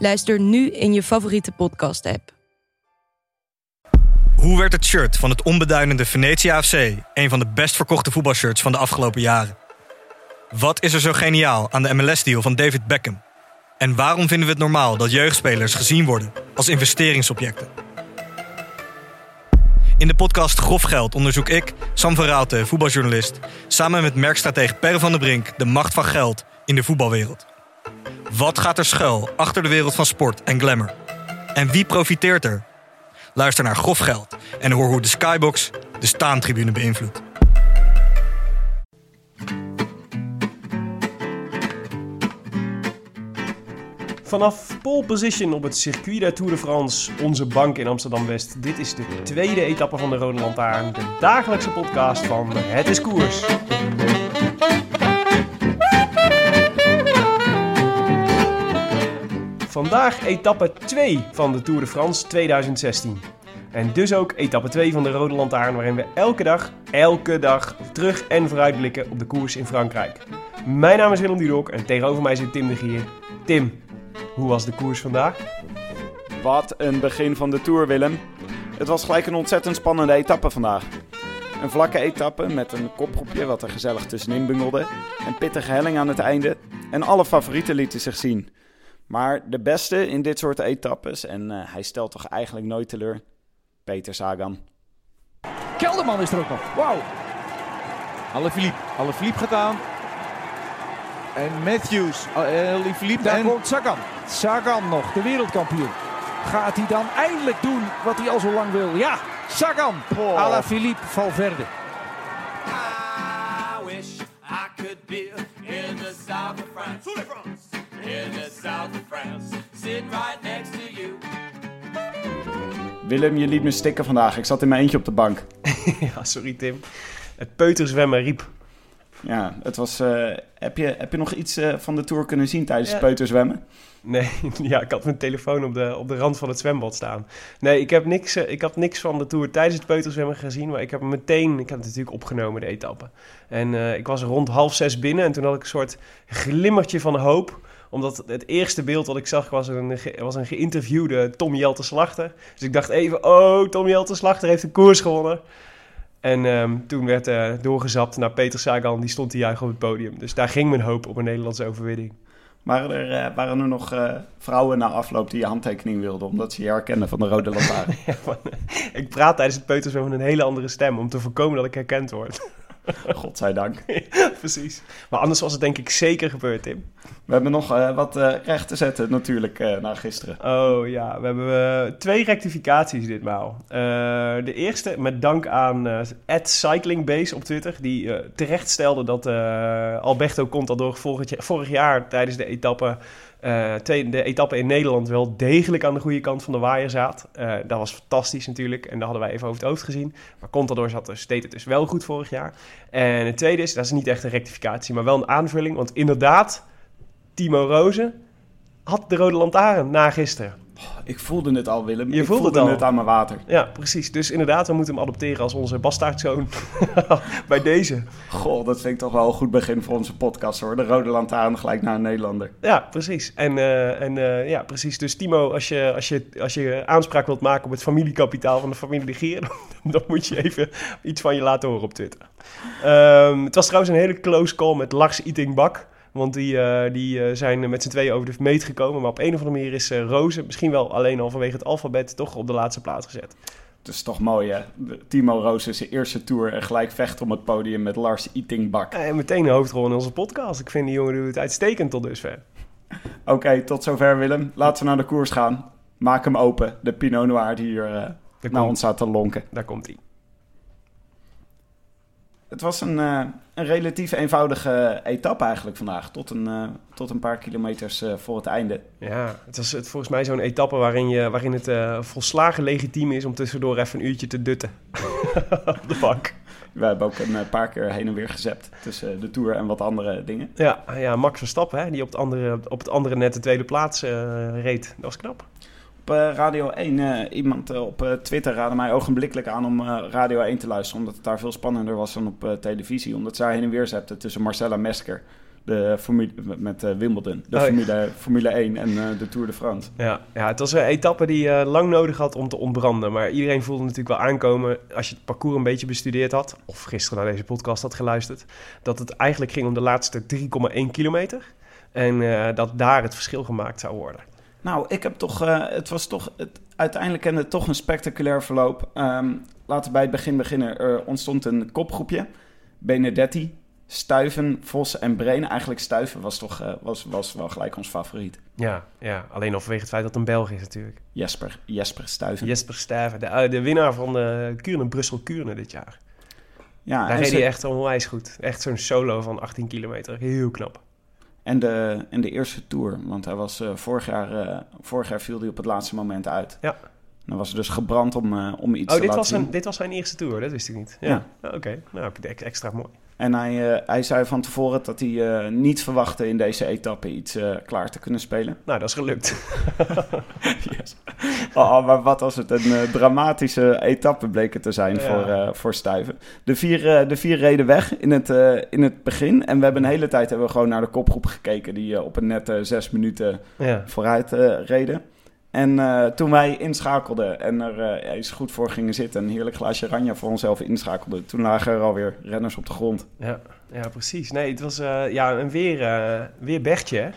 Luister nu in je favoriete podcast-app. Hoe werd het shirt van het onbeduidende Venetia FC een van de best verkochte voetbalshirts van de afgelopen jaren? Wat is er zo geniaal aan de MLS-deal van David Beckham? En waarom vinden we het normaal dat jeugdspelers gezien worden als investeringsobjecten? In de podcast Grof Geld onderzoek ik, Sam van voetbaljournalist, samen met merkstratege Per van der Brink de macht van geld in de voetbalwereld. Wat gaat er schuil achter de wereld van sport en glamour? En wie profiteert er? Luister naar Grof Geld en hoor hoe de Skybox de staantribune beïnvloedt. Vanaf pole position op het circuit der Tour de France, onze bank in Amsterdam-West. Dit is de tweede etappe van de Rode Lantaarn, de dagelijkse podcast van Het is Koers. Vandaag etappe 2 van de Tour de France 2016. En dus ook etappe 2 van de Rode Lantaarn, waarin we elke dag, elke dag terug en vooruit blikken op de koers in Frankrijk. Mijn naam is Willem Dudok en tegenover mij zit Tim de Gier. Tim, hoe was de koers vandaag? Wat een begin van de Tour, Willem. Het was gelijk een ontzettend spannende etappe vandaag. Een vlakke etappe met een kopgroepje wat er gezellig tussenin bungelde. Een pittige helling aan het einde. En alle favorieten lieten zich zien. Maar de beste in dit soort etappes, en uh, hij stelt toch eigenlijk nooit teleur, Peter Sagan. Kelderman is er ook nog. Wauw. Alaphilippe. Alaphilippe gaat aan. En Matthews. Uh, Alaphilippe. Daar En- komt Sagan. Sagan nog, de wereldkampioen. Gaat hij dan eindelijk doen wat hij al zo lang wil? Ja, Sagan. Oh. Alaphilippe Valverde. I wish I could be in the south of France. In the south of France. Sitting right next to you. Willem, je liet me stikken vandaag. Ik zat in mijn eentje op de bank. Ja, sorry Tim. Het peuterzwemmen riep. Ja, het was... eh, heb, je, heb je nog iets eh, van de Tour kunnen zien tijdens Ja. het peuterzwemmen? Nee, ja, ik had mijn telefoon op de, op de rand van het zwembad staan. Nee, ik heb niks, eh, ik had niks van de Tour tijdens het peuterzwemmen gezien. Maar ik heb hem meteen, ik heb het natuurlijk opgenomen, de etappe. En eh, ik was rond half zes binnen en toen had ik een soort glimmertje van hoop. Omdat het eerste beeld dat ik zag was een, was een geïnterviewde Tom Jelte Slachter. Dus ik dacht even, oh, Tom Jelte Slachter heeft de koers gewonnen. En ehm, toen werd eh doorgezapt naar Peter Sagan, die stond te juichen op het podium. Dus daar ging mijn hoop op een Nederlandse overwinning. Waren er, eh, waren er nog eh, vrouwen na afloop die je handtekening wilden... omdat ze je herkenden van de Rode Lantaarn? Ja, ik praat tijdens het peuterzwemmen met een hele andere stem om te voorkomen dat ik herkend word. Godzijdank. Precies. Maar anders was het denk ik zeker gebeurd, Tim. We hebben nog eh, wat eh, recht te zetten natuurlijk eh na gisteren. Oh ja, we hebben twee rectificaties ditmaal. Eh de eerste met dank aan eh @cyclingbase op Twitter, die eh, terecht stelde dat eh, Alberto Contador vorig, vorig jaar tijdens de etappe, eh, de etappe in Nederland wel degelijk aan de goede kant van de waaier zat. Eh, dat was fantastisch natuurlijk en dat hadden wij even over het hoofd gezien. Maar Contador zat dus, deed het dus wel goed vorig jaar. En het tweede is, dat is niet echt een rectificatie, maar wel een aanvulling, want inderdaad, Timo Rozen had de rode lantaarn na gisteren. Ik voelde het al, Willem. Je ik voelde voelde het al. het aan mijn water. Ja, precies. Dus inderdaad, we moeten hem adopteren als onze bastaardzoon bij deze. Goh, dat vind ik toch wel een goed begin voor onze podcast hoor. De Rode Lantaarn gelijk naar een Nederlander. Ja, precies. En, eh, en eh, ja, precies. Dus Timo, als je, als, je, als je aanspraak wilt maken op het familiekapitaal van de familie de Geer, dan, dan moet je even iets van je laten horen op Twitter. Ehm, het was trouwens een hele close call met Lars Itingbak. Want die, eh, die eh, zijn met z'n tweeën over de meet gekomen. Maar op een of andere manier is eh Rozen, misschien wel alleen al vanwege het alfabet, toch op de laatste plaats gezet. Het is toch mooi hè. Timo Roos is zijn eerste tour en gelijk vecht om het podium met Lars Itingbak. En meteen een hoofdrol in onze podcast. Ik vind die jongen doet het uitstekend tot dusver. Oké, tot zover Willem. Laten we naar de koers gaan. Maak hem open. De Pinot Noir die hier Daar naar komt, ons staat te lonken. daar komt hij. Het was een, eh, een relatief eenvoudige etappe eigenlijk vandaag. Tot een, eh, tot een paar kilometers eh, voor het einde. Ja, het was het, volgens mij zo'n etappe waarin, je, waarin het volslagen legitiem is om tussendoor even een uurtje te dutten. Op de bank. We hebben ook een paar keer heen en weer gezept tussen de Tour en wat andere dingen. Ja, ja Max Verstappen, hè, die op het, andere, op het andere net de tweede plaats reed. Dat was knap. Op eh, Radio 1, eh, iemand eh, op Twitter raadde mij ogenblikkelijk aan om Radio 1 te luisteren. Omdat het daar veel spannender was dan op televisie. Omdat zij heen en weer zette tussen Marcella Mesker de formule, met Wimbledon, de Oh, ja. formule, formule 1 en de Tour de France. Ja, ja, het was een etappe die eh, lang nodig had om te ontbranden. Maar iedereen voelde natuurlijk wel aankomen, als je het parcours een beetje bestudeerd had... of gisteren naar deze podcast had geluisterd... dat het eigenlijk ging om de laatste 3,1 kilometer. En dat daar het verschil gemaakt zou worden. Nou, ik heb toch, eh, het was toch, het, uiteindelijk kende het toch een spectaculair verloop. Ehm, laten we bij het begin beginnen. Er ontstond een kopgroepje. Benedetti, Stuiven, Vos en Breen. Eigenlijk Stuiven was toch eh, was, was wel gelijk ons favoriet. Ja, ja, alleen al vanwege het feit dat het een Belg is natuurlijk. Jesper, Jesper Stuiven. Jesper Stuyven, de, eh, de winnaar van de Kuurne, Brussel-Kuurne dit jaar. Ja, Daar reed ze- hij echt onwijs goed. Echt zo'n solo van 18 kilometer. Heel knap. En, de, en de eerste Tour. Want hij was, eh, vorig, jaar, eh, vorig jaar viel hij op het laatste moment uit. Ja. Dan was hij dus gebrand om, eh, om iets Oh, te dit laten was, zien. zijn, dit was zijn eerste tour, dat wist ik niet. Ja, Ja. Ah, Oké, nou heb je het extra mooi. En hij, eh, hij zei van tevoren dat hij eh, niet verwachtte in deze etappe iets eh, klaar te kunnen spelen. Nou, dat is gelukt. Yes. Oh, maar wat was het een dramatische etappe bleek het te zijn Ja. voor, voor Stuyven. De vier, de vier reden weg in het, in het begin. En we hebben een hele tijd hebben we gewoon naar de kopgroep gekeken... die op een nette zes minuten Ja. vooruit reden. En eh, toen wij inschakelden en er eh, eens goed voor gingen zitten... een heerlijk glaasje ranja voor onszelf inschakelden... toen lagen er alweer renners op de grond. Ja, ja, precies. Nee, het was eh, ja, een weer, weer Bertje. hè.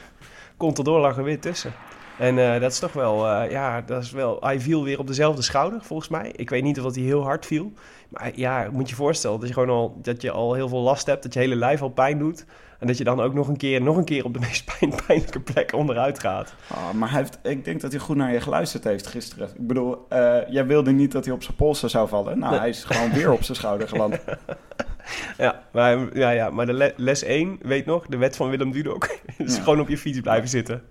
Contador lag er weer tussen. En dat is toch wel, ja, dat is wel... Hij viel weer op dezelfde schouder, volgens mij. Ik weet niet of hij heel hard viel. Maar ja, moet je voorstellen dat je gewoon al, dat je al heel veel last hebt. Dat je hele lijf al pijn doet. En dat je dan ook nog een keer, nog een keer op de meest pijn, pijnlijke plek onderuit gaat. Ah, maar hij heeft, ik denk dat hij goed naar je geluisterd heeft gisteren. Ik bedoel, eh, jij wilde niet dat hij op zijn polsen zou vallen. Nou, Nee. hij is gewoon weer op zijn schouder geland. Ja, maar, ja, ja, maar de le- les 1, weet nog, de wet van Willem Dudok, is Ja. gewoon op je fiets blijven zitten.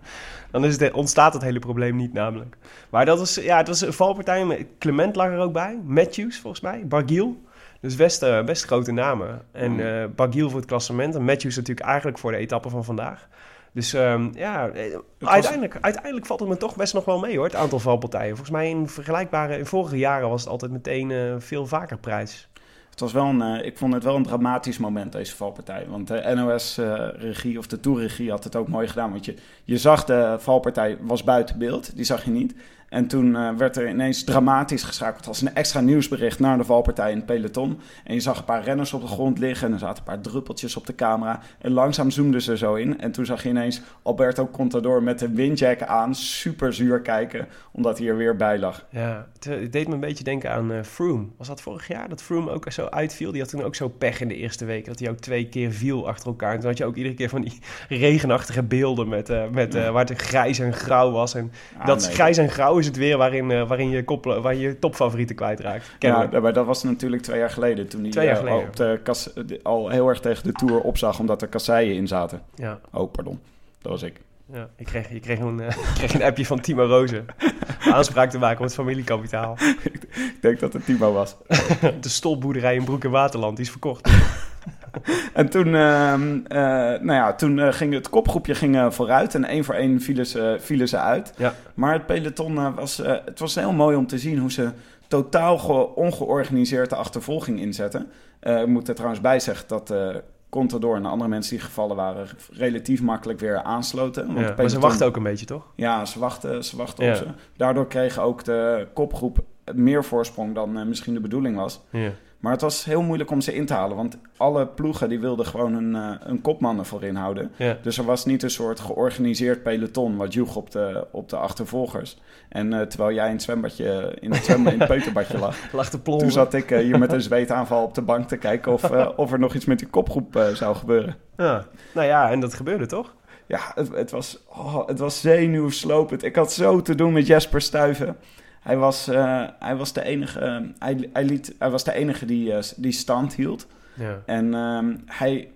Dan is het, ontstaat het hele probleem niet namelijk. Maar dat was, ja, het was een valpartij. met- Clement lag er ook bij, Matthews volgens mij, Bargiel. Dus best, eh, best grote namen. En Bargiel voor het klassement en Matthews natuurlijk eigenlijk voor de etappe van vandaag. Dus ehm, ja, eh, was- uiteindelijk, uiteindelijk valt het me toch best nog wel mee hoor, het aantal valpartijen. Volgens mij in vergelijkbare, in vorige jaren was het altijd meteen veel vaker prijs. Het was wel een, ik vond het wel een dramatisch moment, deze valpartij. Want de NOS-regie of de Tourregie had het ook mooi gedaan. Want je, je zag de valpartij was buiten beeld, die zag je niet. En toen eh, werd er ineens dramatisch geschakeld als een extra nieuwsbericht naar de valpartij in het peloton. En je zag een paar renners op de grond liggen en er zaten een paar druppeltjes op de camera. En langzaam zoomden ze zo in. En toen zag je ineens Alberto Contador met de windjack aan, super zuur kijken, omdat hij er weer bij lag. Ja, het, deed me een beetje denken aan eh, Froome. Was dat vorig jaar dat Froome ook zo uitviel? Die had toen ook zo pech in de eerste week. Dat hij ook twee keer viel achter elkaar. En toen had je ook iedere keer van die regenachtige beelden met, eh, met, waar het grijs en grauw was. En Ah, dat nee. grijs en grauw is het weer waarin, eh, waarin, je, kop, waar je topfavorieten kwijtraakt. Kennelijk. Ja, maar dat was natuurlijk twee jaar geleden. Toen hij Twee jaar eh, geleden. op de kas, al heel erg tegen de Tour opzag omdat er kasseien in zaten. Ja, Oh, pardon. Dat was ik. ja. Ik, kreeg, je kreeg een, eh, ik kreeg een appje van Timo Rozen. Aanspraak te maken op het familiekapitaal. Ik denk dat het Timo was. De stolboerderij in Broek en Waterland, die is verkocht. En toen, ehm, eh, nou ja, toen eh, ging het kopgroepje ging, eh, vooruit en één voor één vielen ze, vielen ze uit. Ja. Maar het peloton was, het was heel mooi om te zien hoe ze totaal ge- ongeorganiseerd de achtervolging inzetten. Ik moet er trouwens bij zeggen dat Contador en de andere mensen die gevallen waren relatief makkelijk weer aansloten. Want Ja, maar ze wachten ook een beetje, toch? Ja, ze wachten, ze wachten Ja. op ze. Daardoor kreeg ook de kopgroep meer voorsprong dan misschien de bedoeling was. Ja. Maar het was heel moeilijk om ze in te halen. Want alle ploegen die wilden gewoon een, eh, een kopman ervoor inhouden. Ja. Dus er was niet een soort georganiseerd peloton wat joeg op de, op de achtervolgers. En eh, terwijl jij in het zwembadje, in het, zwembad, in het peuterbadje lag... Lag plomben. Toen zat ik eh, hier met een zweetaanval op de bank te kijken of, of er nog iets met die kopgroep zou gebeuren. Ja. Nou ja, en dat gebeurde toch? Ja, het, het, was, oh, het was zenuwslopend. Ik had zo te doen met Jesper Stuyven. Hij was, eh, hij was de enige, hij, hij, liet, hij was de enige die, eh, die stand hield. Ja. En ehm, hij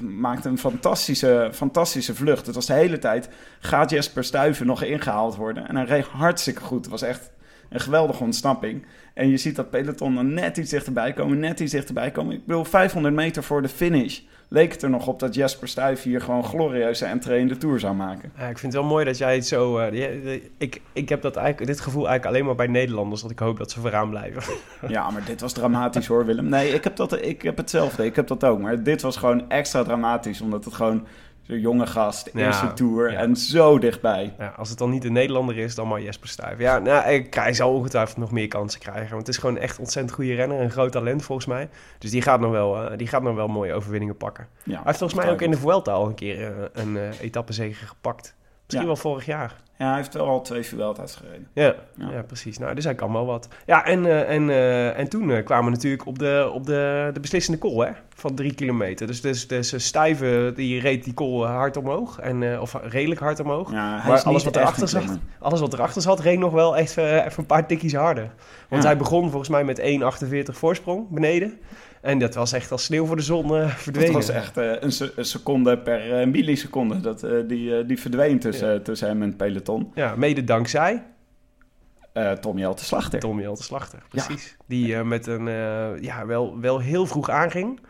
maakte een fantastische, fantastische vlucht. Het was de hele tijd, gaat Jesper Stuyven nog ingehaald worden? En hij reed hartstikke goed. Het was echt een geweldige ontsnapping. En je ziet dat peloton dan net iets dichterbij komen, net iets dichterbij komen. Ik bedoel, 500 meter voor de finish leek het er nog op dat Jasper Stuyven hier gewoon glorieuze entree in de Tour zou maken. Ja, ik vind het wel mooi dat jij het zo... eh, ik, ik heb dat eigenlijk, dit gevoel eigenlijk alleen maar bij Nederlanders... dat ik hoop dat ze vooraan blijven. Ja, maar dit was dramatisch hoor, Willem. Nee, ik heb, dat, ik heb hetzelfde. Ik heb dat ook. Maar dit was gewoon extra dramatisch. Omdat het gewoon zo'n jonge gast, Ja, eerste tour ja. en zo dichtbij. Ja, als het dan niet een Nederlander is, dan maar Jesper Stuyven. Ja, nou, ik, hij zal ongetwijfeld nog meer kansen krijgen. Want het is gewoon echt ontzettend goede renner. Een groot talent volgens mij. Dus die gaat nog wel, eh, die gaat nog wel mooie overwinningen pakken. Hij heeft volgens mij ook in de Vuelta al een keer eh, een eh etappezege gepakt. Misschien wel vorig jaar. Ja, hij heeft wel al twee Vuelta's gereden. Ja, ja. Ja. precies. Nou, dus hij kan wel wat. Ja, en, eh, en, eh, en toen eh, kwamen we natuurlijk op de, op de, de beslissende call hè, van drie kilometer. Dus, dus, dus Stuyven, die reed die call eh, hard omhoog. En, of redelijk hard omhoog. Ja, Maar alles wat erachter zat, alles wat erachter zat, reed nog wel echt even een paar tikkies harder. Want Ja. hij begon volgens mij met 1,48 voorsprong beneden. En dat was echt als sneeuw voor de zon eh, verdwenen. Het was echt eh, een, se- een seconde per eh, milliseconde. Dat, die, die verdween tussen, tussen hem en het peloton. Ja, mede dankzij Tom Jelte Slachter. Tom Jelte Slachter, precies. Die met een, ja, wel, wel heel vroeg aanging.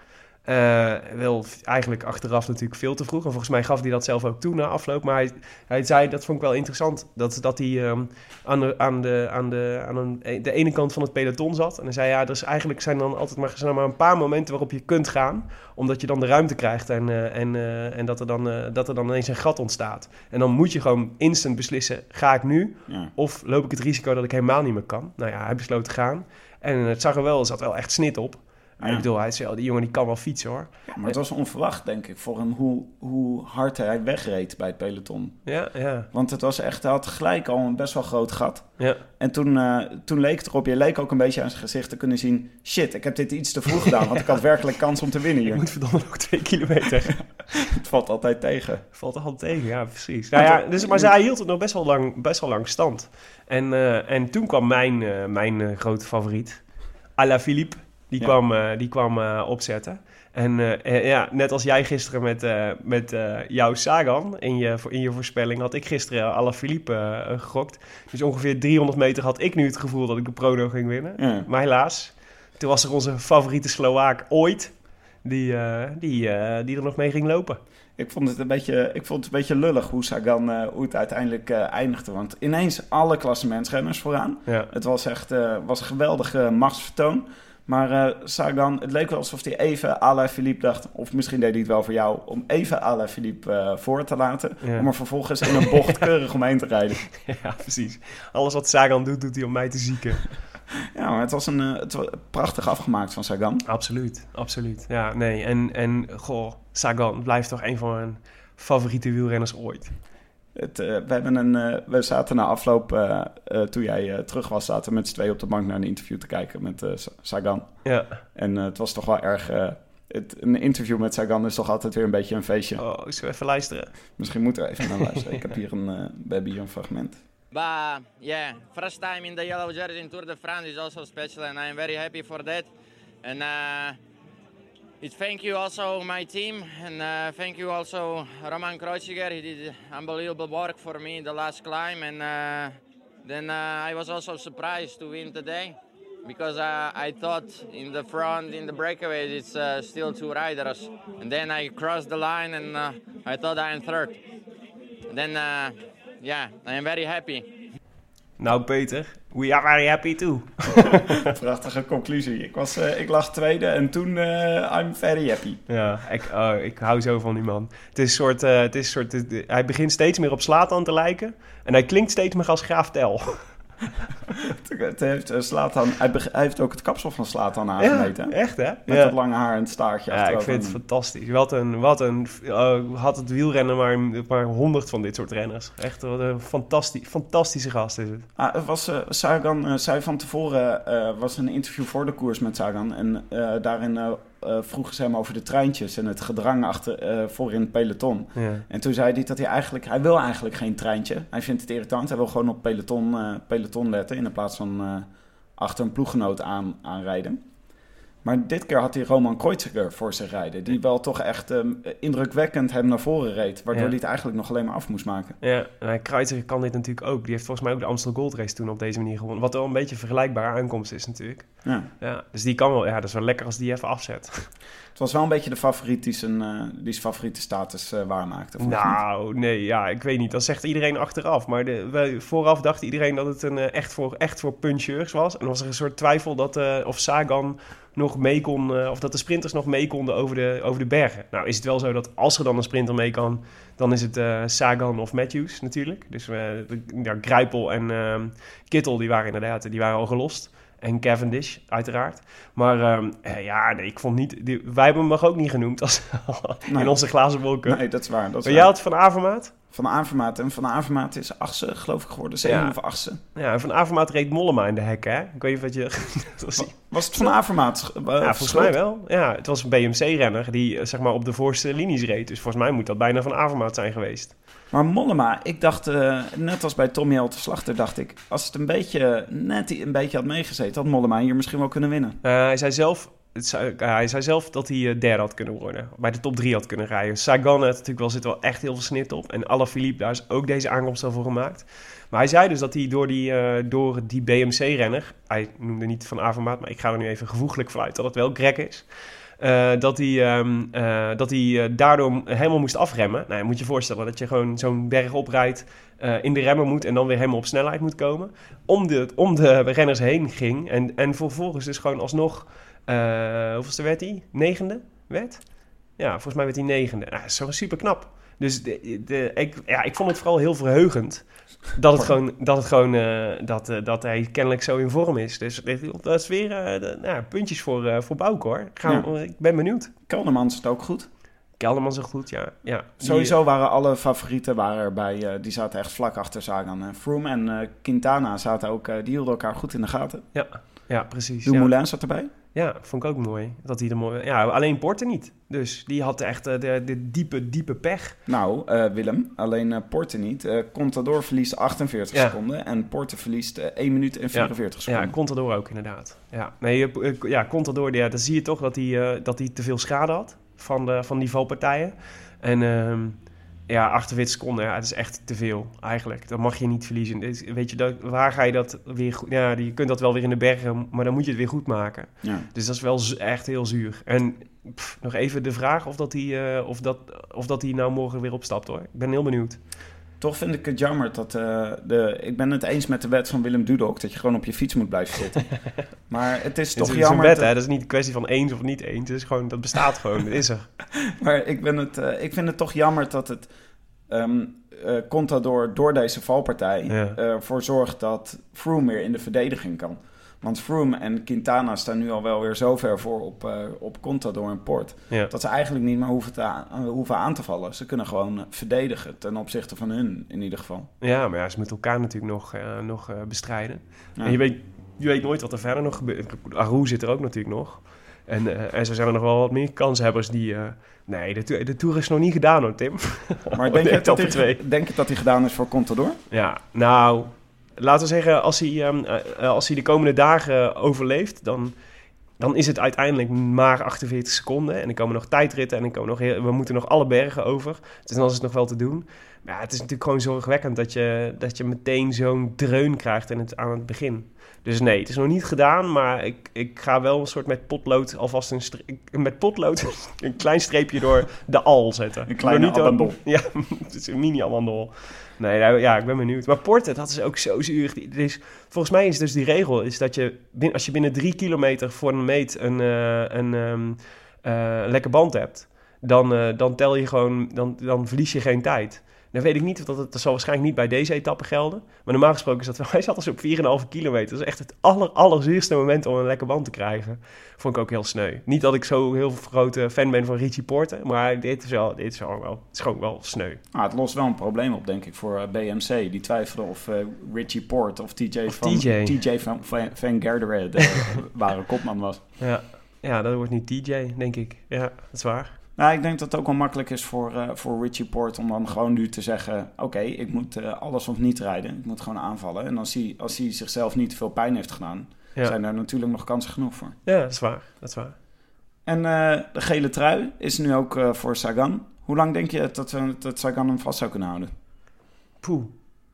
Eh, wel eigenlijk achteraf natuurlijk veel te vroeg. En volgens mij gaf hij dat zelf ook toe na afloop. Maar hij, hij zei, dat vond ik wel interessant, dat, dat hij ehm, aan, de, aan, de, aan, de, aan een, de ene kant van het peloton zat. En hij zei, ja, er is eigenlijk zijn dan altijd maar, zijn maar een paar momenten waarop je kunt gaan. Omdat je dan de ruimte krijgt en, eh, en, eh, en dat, er dan, dat er dan ineens een gat ontstaat. En dan moet je gewoon instant beslissen, ga ik nu? Ja. Of loop ik het risico dat ik helemaal niet meer kan? Nou ja, hij besloot te gaan. En het zag er wel, er zat wel echt snit op. Maar Ja. ik bedoel, hij zei, oh, die jongen die kan wel fietsen hoor. Ja, maar het was onverwacht, denk ik, voor hem hoe, hoe hard hij wegreed bij het peloton. Ja, ja, Want het was echt, hij had gelijk al een best wel groot gat. ja. En toen, eh, toen leek het erop, je leek ook een beetje aan zijn gezicht te kunnen zien... shit, ik heb dit iets te vroeg gedaan, want ik had werkelijk kans om te winnen hier. moet verdomme nog twee kilometer. Het valt altijd tegen. Valt er al tegen, ja, precies. Nou ja, dus, maar zij hield het nog best wel lang, best wel lang stand. En, eh, en toen kwam mijn, eh, mijn grote favoriet, Alaphilippe. Die Ja. kwam, eh, die kwam eh, opzetten. En eh, ja, net als jij gisteren met, met jouw Sagan in je, in je voorspelling... had ik gisteren Alaphilippe eh eh, gegokt. Dus ongeveer 300 meter had ik nu het gevoel dat ik de Prono ging winnen. Ja. Maar helaas, toen was er onze favoriete Slovaak ooit... die, die, die er nog mee ging lopen. Ik vond het een beetje, ik vond het een beetje lullig hoe Sagan eh, hoe het uiteindelijk eindigde. Want ineens alle klassementsrenners vooraan. Ja. Het was echt was een geweldige machtsvertoon. Maar eh, Sagan, het leek wel alsof hij even à la Philippe dacht... of misschien deed hij het wel voor jou... om even à la Philippe eh, voor te laten... Ja. om er vervolgens in een bocht keurig omheen te rijden. Ja, precies. Alles wat Sagan doet, doet hij om mij te zieken. Ja, maar het was, een, eh, het was prachtig afgemaakt van Sagan. Absoluut, absoluut. Ja, nee. En, en goh, Sagan blijft toch een van mijn favoriete wielrenners ooit. Het, eh, we, hebben een, eh, we zaten na afloop, eh, toen jij eh, terug was... zaten we met z'n tweeën op de bank naar een interview te kijken met Sa- Sagan. Ja. En eh, het was toch wel erg... eh, het, een interview met Sagan is toch altijd weer een beetje een feestje. Oh, zullen we even luisteren? Misschien moeten we even naar luisteren. Ik heb hier een, eh, we hebben hier een fragment. But yeah, first time in the yellow jersey in Tour de France is also special, and I'm very happy for that. And uh, it thank you also my team, and uh, thank you also Roman Kreuziger. He did unbelievable work for me the last climb, and uh, then uh, I was also surprised to win today. Because uh, I thought in the front, in the breakaways, it's uh, still two riders. And then I crossed the line and uh, I thought I'm third. Then, uh, yeah, I am very happy. Nou, Peter, we are very happy too. Prachtige conclusie. Ik, was, eh, ik lag tweede en toen eh, I'm very happy. Ja, ik, oh, ik hou zo van die man. Het is een soort, eh, het is soort hij begint steeds meer op Slatan te lijken. En hij klinkt steeds meer als Graaf Tel. Het heeft, eh, hij, heeft ook het kapsel van Slatan aangemeten. echt hè? Met ja. dat lange haar en het staartje Ja, ik vind het fantastisch. Wat een, wat een, oh, had het wielrennen maar, maar honderd van dit soort renners. Echt wat een fantastisch, fantastische gast is het. Ah, het was, eh, Sagan eh, zei van tevoren, eh, was een interview voor de koers met Sagan. En eh, daarin eh, vroegen ze hem over de treintjes en het gedrang achter, eh, voor in het peloton. Ja. En toen zei hij dat hij eigenlijk, hij wil eigenlijk geen treintje. Hij vindt het irritant, hij wil gewoon op peloton, eh, peloton letten in plaats van achter een ploeggenoot aan, aanrijden. Maar dit keer had hij Roman Kreuziger voor zich rijden. Die wel toch echt ehm, indrukwekkend hem naar voren reed. Waardoor Ja. hij het eigenlijk nog alleen maar af moest maken. Ja, en Kreuziger kan dit natuurlijk ook. Die heeft volgens mij ook de Amstel Gold Race toen op deze manier gewonnen. Wat wel een beetje een vergelijkbare aankomst is natuurlijk. Ja. Ja, dus die kan wel, ja, dat is wel lekker als die even afzet. Het was wel een beetje de favoriet die zijn, eh, die zijn favoriete status eh, waarmaakte. Nou, nee, ja, ik weet niet. Dat zegt iedereen achteraf. Maar de, vooraf dacht iedereen dat het een, eh, echt, voor, echt voor puncheurs was. En was er een soort twijfel dat of Sagan nog mee kon, of dat de sprinters nog mee konden over de, over de bergen. Nou is het wel zo dat als er dan een sprinter mee kan, dan is het Sagan of Matthews natuurlijk. Dus de- ja, Grijpel en ehm, Kittel, die waren inderdaad, die waren al gelost. En Cavendish, uiteraard. Maar ehm, eh, ja, nee, ik vond niet... Die, wij hebben hem ook niet genoemd als, Nee. in onze glazen wolken. Nee, dat is waar. Dat is Maar jij had Van Avermaat? Van Avermaat. En Van Avermaat is achtste, geloof ik, geworden. Zeven Ja. of achtste. Ja, en Van Avermaat reed Mollema in de hek, hè? Ik weet niet wat je... was Was het Van Avermaat? eh, ja, volgens mij wel. Ja, het was een BMC-renner die eh, zeg maar op de voorste linies reed. Dus volgens mij moet dat bijna Van Avermaat zijn geweest. Maar Mollema, ik dacht, eh, net als bij Tommy Elte Slachter, dacht ik... als het een beetje, net een beetje had meegezeten... had Mollema hier misschien wel kunnen winnen. Eh, hij, zei zelf, eh, hij zei zelf dat hij derde had kunnen worden. Bij de top drie had kunnen rijden. Sagan had natuurlijk wel, zit wel echt heel veel snit op. En Alaphilippe, daar is ook deze aankomst al voor gemaakt. Maar hij zei dus dat hij door die, door die BMC-renner... Hij noemde niet Van Avermaat, maar ik ga er nu even gevoeglijk vanuit dat het wel Greg is... eh, dat hij, ehm, eh, dat hij eh, daardoor helemaal moest afremmen. Nou, je moet je voorstellen dat je gewoon zo'n berg oprijdt, eh, in de remmer moet en dan weer helemaal op snelheid moet komen. Om de, om de renners heen ging en, en vervolgens dus gewoon alsnog, hoeveelste werd hij? Negende werd? Ja, volgens mij werd hij negende. Nou, dat is zo super knap. Dus de, de, ik, ja, ik vond het vooral heel verheugend dat het gewoon, dat, het gewoon eh, dat, eh, dat hij kennelijk zo in vorm is. Dus dat is weer eh, de- nou, puntjes voor, voor Bouke hoor. Gaan, Ik ben benieuwd. Kelderman zit ook goed. Kelderman zo goed, ja. ja. Die- Sowieso waren alle favorieten waren erbij, die zaten echt vlak achter Sagan. en Froome en Quintana zaten ook, die hielden elkaar goed in de gaten. Ja, ja precies. Ja. Dumoulin zat erbij. Ja, vond ik ook mooi. Dat hij er mooi... Ja, alleen Porter niet. Dus die had echt eh, de, de diepe, diepe pech. Nou, eh, Willem, alleen Porte niet. Eh Contador verliest 48 Ja. seconden en Porte verliest eh 1 minuut en 44 Ja, seconden. Contador ook inderdaad. Ja, nee, ja, Contador, ja, dan zie je toch dat hij, dat hij te veel schade had van, de, van die valpartijen. En ehm, ja, 48 seconden, ja, het is echt te veel eigenlijk. Dat mag je niet verliezen. Weet je, dat, waar ga je dat weer goed... Ja, je kunt dat wel weer in de bergen, maar dan moet je het weer goed maken. Ja. Dus dat is wel echt heel zuur. En pff, nog even de vraag of dat, hij, eh, of, dat, of dat hij nou morgen weer opstapt hoor. Ik ben heel benieuwd. Toch vind ik het jammer dat eh, de... Ik ben het eens met de wet van Willem Dudok dat je gewoon op je fiets moet blijven zitten. maar het is Het toch is, het is een jammer... wet, hè? Dat is niet een kwestie van eens of niet eens. Het is gewoon, dat bestaat gewoon. Dat is er. Maar ik, ben het, eh, ik vind het toch jammer dat het ehm eh, Contador door deze valpartij Ja. ervoor zorgt dat Froome weer in de verdediging kan. Want Froome en Quintana staan nu al wel weer zo ver voor op, eh, op Contador en Port... Ja. dat ze eigenlijk niet meer hoeven, te aan, hoeven aan te vallen. Ze kunnen gewoon verdedigen, ten opzichte van hun in ieder geval. Ja, maar ja, ze moeten elkaar natuurlijk nog, eh, nog eh, bestrijden. Ja. En je weet, je weet nooit wat er verder nog gebeurt. Aru zit er ook natuurlijk nog. En, eh, en zo zijn er nog wel wat meer kanshebbers die... nee, de, to- de Tour is nog niet gedaan hoor, Tim. Maar denk je, dat etappe hij, twee. denk je dat hij gedaan is voor Contador? Ja, nou, laten we zeggen, als hij, ehm, eh, eh, als hij de komende dagen overleeft, dan, dan is het uiteindelijk maar 48 seconden. En dan komen nog tijdritten en dan komen nog heel- we moeten nog alle bergen over. Dus dan is het nog wel te doen. Maar ja, het is natuurlijk gewoon zorgwekkend dat je, dat je meteen zo'n dreun krijgt in het, aan het begin. Dus nee, het is nog niet gedaan, maar ik, ik ga wel een soort met potlood alvast een, met potlood een klein streepje door de al zetten. Een kleine abandon. Ja, het is een mini-abandon. Nee, nou, ja, ik ben benieuwd. Maar Porte, dat is ook zo zuur. Volgens mij is dus die regel is dat je, als je binnen drie kilometer voor een meet een, eh, een ehm, eh, lekke band hebt, dan, eh, dan tel je gewoon, dan, dan verlies je geen tijd. Dan weet ik niet, dat, het, dat zal waarschijnlijk niet bij deze etappe gelden. Maar normaal gesproken is dat wel, hij zat dus op 4,5 kilometer. Dat is echt het aller, moment om een lekke band te krijgen. Vond ik ook heel sneu. Niet dat ik zo heel grote fan ben van Richie Porte, maar dit is, wel, dit is, wel, wel, het is gewoon wel sneu. Ah, het lost wel een probleem op, denk ik, voor eh, BMC. Die twijfelden of eh, Richie Port of TJ Of van, TJ. TJ van, van, van Garderen de ware kopman was. Ja, ja dat wordt niet TJ, denk ik. Ja, dat is waar. Nou, ik denk dat het ook wel makkelijk is voor, eh, voor Richie Port om dan gewoon nu te zeggen... oké, ik moet eh, alles of niet rijden. Ik moet gewoon aanvallen. En als hij, als hij zichzelf niet veel pijn heeft gedaan... Ja. zijn daar natuurlijk nog kansen genoeg voor. Ja, dat is waar. Dat is waar. En eh, de gele trui is nu ook voor Sagan. Hoe lang denk je dat, dat Sagan hem vast zou kunnen houden? Poeh.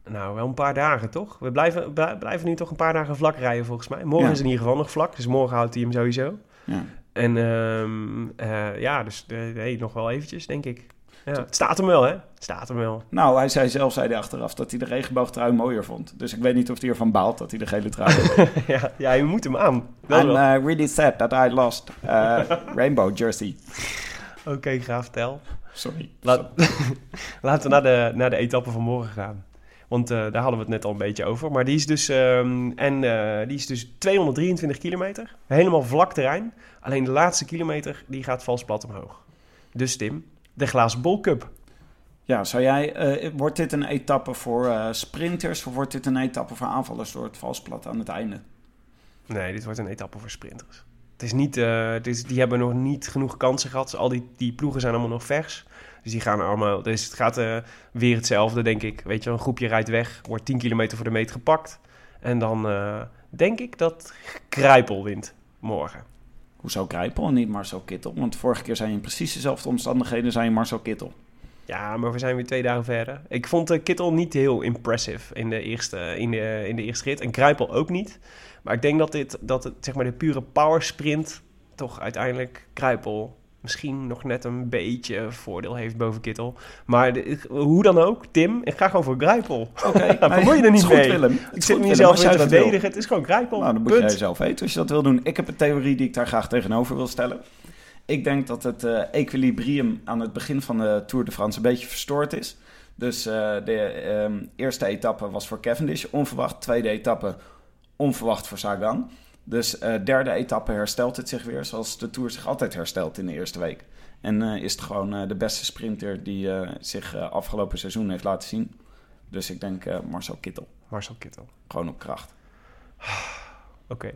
Nou, wel een paar dagen, toch? We blijven, blij- blijven nu toch een paar dagen vlak rijden, volgens mij. Morgen Ja. is in ieder geval nog vlak, dus morgen houdt hij hem sowieso. Ja. En ehm, eh, ja, dus eh, nee, nog wel eventjes, denk ik. Ja, het staat hem wel, hè? Het staat hem wel. Nou, hij zei zelf zei hij achteraf dat hij de regenboogtrui mooier vond. Dus ik weet niet of hij ervan baalt dat hij de gele trui heeft. ja, ja, je moet hem aan. Wel I'm uh, really sad that I lost uh, rainbow jersey. Oké, graaf, tel. Sorry. Laat, laten we naar de, naar de etappe van morgen gaan. Want eh, daar hadden we het net al een beetje over. Maar die is dus, ehm, en, eh, die is dus 223 kilometer. Helemaal vlak terrein. Alleen de laatste kilometer die gaat vals plat omhoog. Dus Tim, de glazen bol cup. Ja, zou jij, eh, wordt dit een etappe voor sprinters of wordt dit een etappe voor aanvallers door het valsplat aan het einde? Nee, dit wordt een etappe voor sprinters. Het is niet, het is, die hebben nog niet genoeg kansen gehad. Al die, die ploegen zijn allemaal nog vers. Dus die gaan allemaal. Dus het gaat eh, weer hetzelfde, denk ik. Weet je, een groepje rijdt weg, wordt 10 kilometer voor de meet gepakt. En dan eh, denk ik dat Kruipel wint morgen. Hoezo Grijpel en niet Marcel Kittel? Want vorige keer zijn je in precies dezelfde omstandigheden zijn je Marcel Kittel. Ja, maar we zijn weer twee dagen verder. Ik vond de Kittel niet heel impressive in de eerste, in de, in de eerste rit. En Kruipel ook niet. Maar ik denk dat, dit, dat het, zeg maar, de pure power sprint toch uiteindelijk Kruipel misschien nog net een beetje voordeel heeft boven Kittel. Maar de- hoe dan ook, Tim, ik ga gewoon voor Kruipel. Oké, bemoei je er niet het mee. Willem. Ik zit niet zelf te dat wil. verdedigen. Het is gewoon Kruipel. Nou, dan moet jij zelf weten als je dat wil doen. Ik heb een theorie die ik daar graag tegenover wil stellen. Ik denk dat het eh, equilibrium aan het begin van de Tour de France een beetje verstoord is. Dus eh, de ehm, eerste etappe was voor Cavendish onverwacht. Tweede etappe onverwacht voor Sagan. Dus eh derde etappe herstelt het zich weer zoals de Tour zich altijd herstelt in de eerste week. En eh, is het gewoon eh, de beste sprinter die zich afgelopen seizoen heeft laten zien. Dus ik denk Marcel Kittel. Marcel Kittel. Gewoon op kracht. Oké.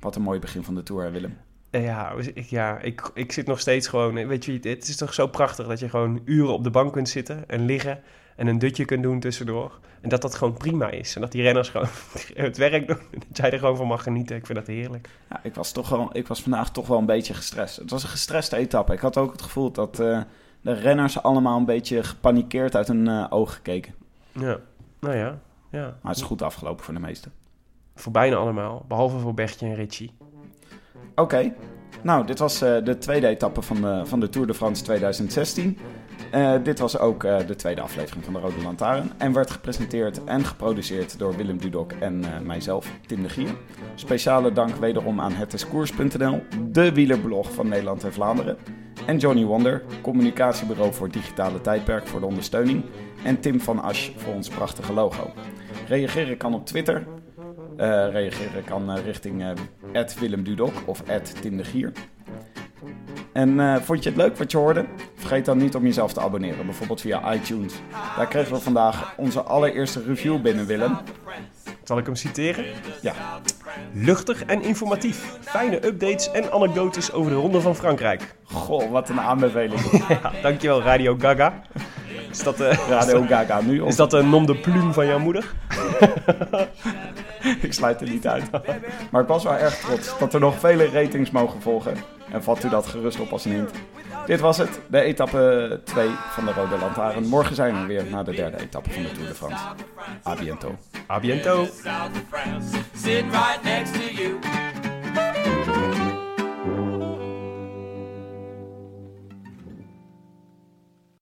Wat een mooi begin van de Tour, hè, Willem. Ja, ik, ja ik, ik zit nog steeds gewoon... Weet je, het is toch zo prachtig dat je gewoon uren op de bank kunt zitten en liggen... en een dutje kunt doen tussendoor. En dat dat gewoon prima is. En dat die renners gewoon het werk doen. en Dat jij er gewoon van mag genieten. Ik vind dat heerlijk. Ja, ik was, toch wel, ik was vandaag toch wel een beetje gestrest. Het was een gestreste etappe. Ik had ook het gevoel dat eh, de renners allemaal een beetje gepanikeerd uit hun eh, ogen keken. Ja, nou ja. ja. Maar het is goed afgelopen voor de meesten. Voor bijna allemaal. Behalve voor Bertje en Richie. Oké, nou, dit was eh, de tweede etappe van de, van de Tour de France 2016. Eh, dit was ook eh, de tweede aflevering van de Rode Lantaarn. En werd gepresenteerd en geproduceerd door Willem Dudok en mijzelf, Tim de Gier. Speciale dank wederom aan hetiskoers.nl, de wielerblog van Nederland en Vlaanderen. En Johnny Wonder, communicatiebureau voor digitale tijdperk voor de ondersteuning. En Tim van Asch voor ons prachtige logo. Reageren kan op Twitter. Eh, reageren kan eh, richting eh Willem Dudok of Tim de Gier. En vond je het leuk wat je hoorde? Vergeet dan niet om jezelf te abonneren, bijvoorbeeld via iTunes. Daar kregen we vandaag onze allereerste review binnen, Willem. Zal ik hem citeren? Ja, Luchtig en informatief. Fijne updates en anekdotes over de Ronde van Frankrijk. goh, wat een aanbeveling. Ja, dankjewel Radio Gaga. Is dat, eh, Radio Gaga nu. is dat een nom de plume van jouw moeder? Ik sluit het niet uit. Maar ik was wel erg trots dat er nog vele ratings mogen volgen. En vat u dat gerust op als een hint. Dit was het, de etappe 2 van de Rode Lantaarn. Morgen zijn we weer naar de derde etappe van de Tour de France. A biento. A biento.